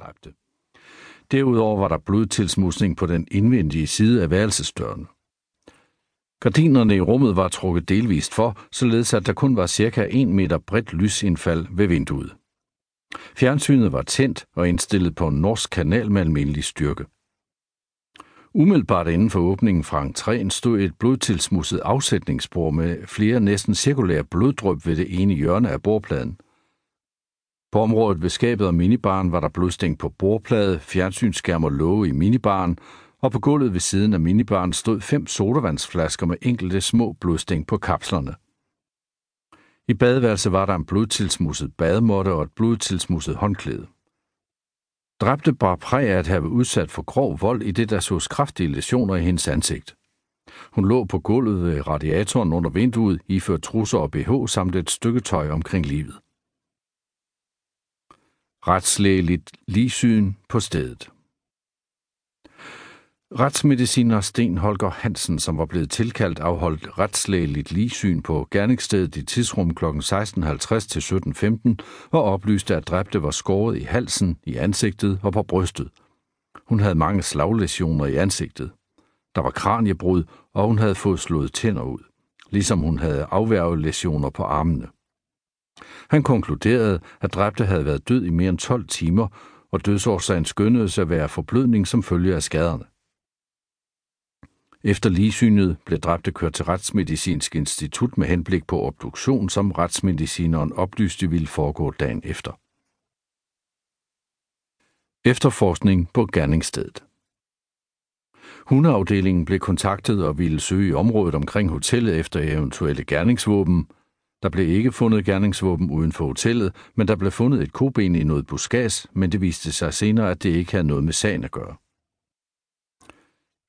dræbte. Derudover var der blodtilsmusning på den indvendige side af værelsesdøren. Gardinerne i rummet var trukket delvist for, således at der kun var cirka 1 meter bredt lysindfald ved vinduet. Fjernsynet var tændt og indstillet på en norsk kanal med almindelig styrke. Umiddelbart inden for åbningen fra entréen stod et blodtilsmusset afsætningsbord med flere næsten cirkulære bloddrøb ved det ene hjørne af bordpladen. På området ved skabet og minibaren var der blodstænk på bordplade, fjernsynsskærm og låge i minibaren, og på gulvet ved siden af minibaren stod fem sodavandsflasker med enkelte små blodstænk på kapslerne. I badeværelset var der en blodtilsmusset bademåtte og et blodtilsmusset håndklæde. Dræbte bar præg af at have udsat for grov vold i det, der sås kraftige lesioner i hendes ansigt. Hun lå på gulvet ved radiatoren under vinduet, iført trusser og BH samt et stykke tøj omkring livet. Retslægeligt ligsyn på stedet. Retsmediciner Sten Holger Hansen, som var blevet tilkaldt, afholdt retslægeligt ligsyn på gerningsstedet i tidsrum kl. 16.50 til 17.15 og oplyste, at dræbte var skåret i halsen, i ansigtet og på brystet. Hun havde mange slaglæsioner i ansigtet. Der var kraniebrud, og hun havde fået slået tænder ud, ligesom hun havde afværget læsioner på armene. Han konkluderede, at dræbte havde været død i mere end 12 timer, og dødsårsagen skønnedes at være forblødning som følge af skaderne. Efter ligesynet blev dræbte kørt til Retsmedicinsk Institut med henblik på obduktion, som retsmedicineren oplyste ville foregå dagen efter. Efterforskning på gerningsstedet. Hundeafdelingen blev kontaktet og ville søge i området omkring hotellet efter eventuelle gerningsvåben. Der blev ikke fundet gerningsvåben uden for hotellet, men der blev fundet et koben i noget buskads, men det viste sig senere, at det ikke havde noget med sagen at gøre.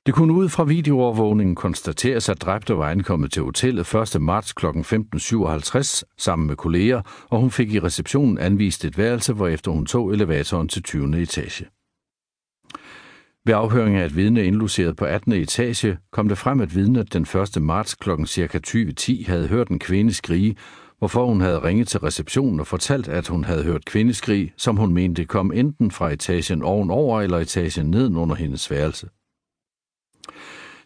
Det kunne ud fra videoovervågningen konstateres, at dræbte var ankommet til hotellet 1. marts kl. 15.57 sammen med kolleger, og hun fik i receptionen anvist et værelse, hvorefter hun tog elevatoren til 20. etage. Ved afhøring af et vidne indluceret på 18. etage, kom det frem, at vidnet den 1. marts kl. ca. 20.10 havde hørt en kvinde skrige, hvorfor hun havde ringet til receptionen og fortalt, at hun havde hørt kvindeskrig, som hun mente kom enten fra etagen ovenover eller etagen neden under hendes værelse.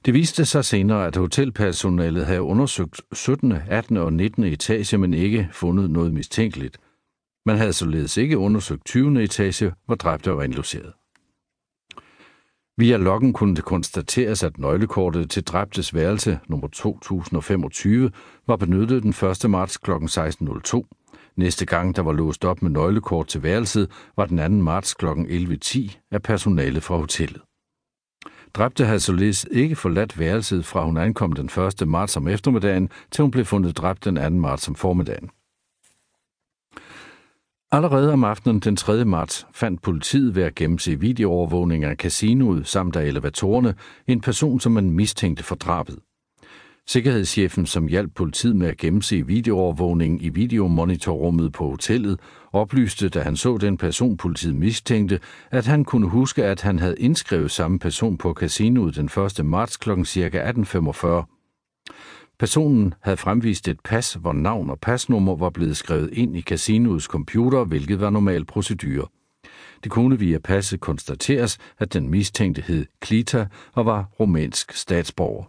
Det viste sig senere, at hotelpersonalet havde undersøgt 17., 18. og 19. etage, men ikke fundet noget mistænkeligt. Man havde således ikke undersøgt 20. etage, hvor dræbte var indlogeret. Via loggen kunne det konstateres, at nøglekortet til dræbtes værelse nummer 2025 var benyttet den 1. marts kl. 16.02. Næste gang, der var låst op med nøglekort til værelset, var den 2. marts kl. 11.10 af personale fra hotellet. Dræbte havde således ikke forladt værelset fra hun ankom den 1. marts om eftermiddagen, til hun blev fundet dræbt den 2. marts om formiddagen. Allerede om aftenen den 3. marts fandt politiet ved at gennemse videoovervågning af casinoet samt af elevatorerne en person, som man mistænkte for drabet. Sikkerhedschefen, som hjalp politiet med at gennemse videoovervågningen i videomonitorrummet på hotellet, oplyste, da han så den person, politiet mistænkte, at han kunne huske, at han havde indskrevet samme person på casinoet den 1. marts kl. ca. 18.45. Personen havde fremvist et pas, hvor navn og pasnummer var blevet skrevet ind i casinoets computer, hvilket var normal procedure. Det kunne via passet konstateres, at den mistænkte hed Klita og var rumænsk statsborger.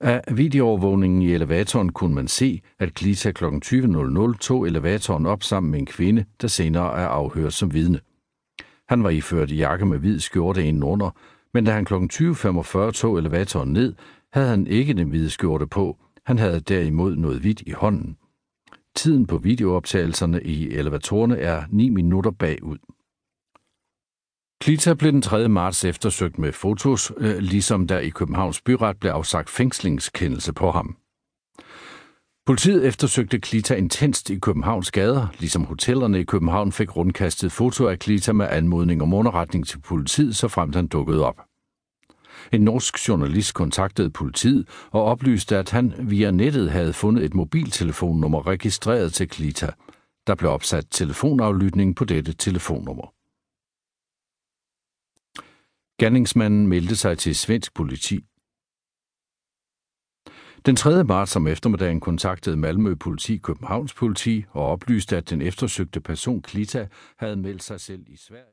Af videoovervågningen i elevatoren kunne man se, at Klita kl. 20.00 tog elevatoren op sammen med en kvinde, der senere er afhørt som vidne. Han var iført jakke med hvid skjorte indenunder, men da han kl. 20.45 tog elevatoren ned, havde han ikke den hvide skjorte på. Han havde derimod noget hvidt i hånden. Tiden på videooptagelserne i elevatorerne er 9 minutter bagud. Klita blev den 3. marts eftersøgt med fotos, øh, ligesom der i Københavns Byret blev afsagt fængslingskendelse på ham. Politiet eftersøgte Klita intenst i Københavns gader, ligesom hotellerne i København fik rundkastet foto af Klita med anmodning om underretning til politiet, så frem han dukkede op. En norsk journalist kontaktede politiet og oplyste, at han via nettet havde fundet et mobiltelefonnummer registreret til Klita. Der blev opsat telefonaflytning på dette telefonnummer. Gerningsmanden meldte sig til svensk politi. Den 3. marts om eftermiddagen kontaktede Malmø politi Københavns politi og oplyste, at den eftersøgte person Klita havde meldt sig selv i Sverige.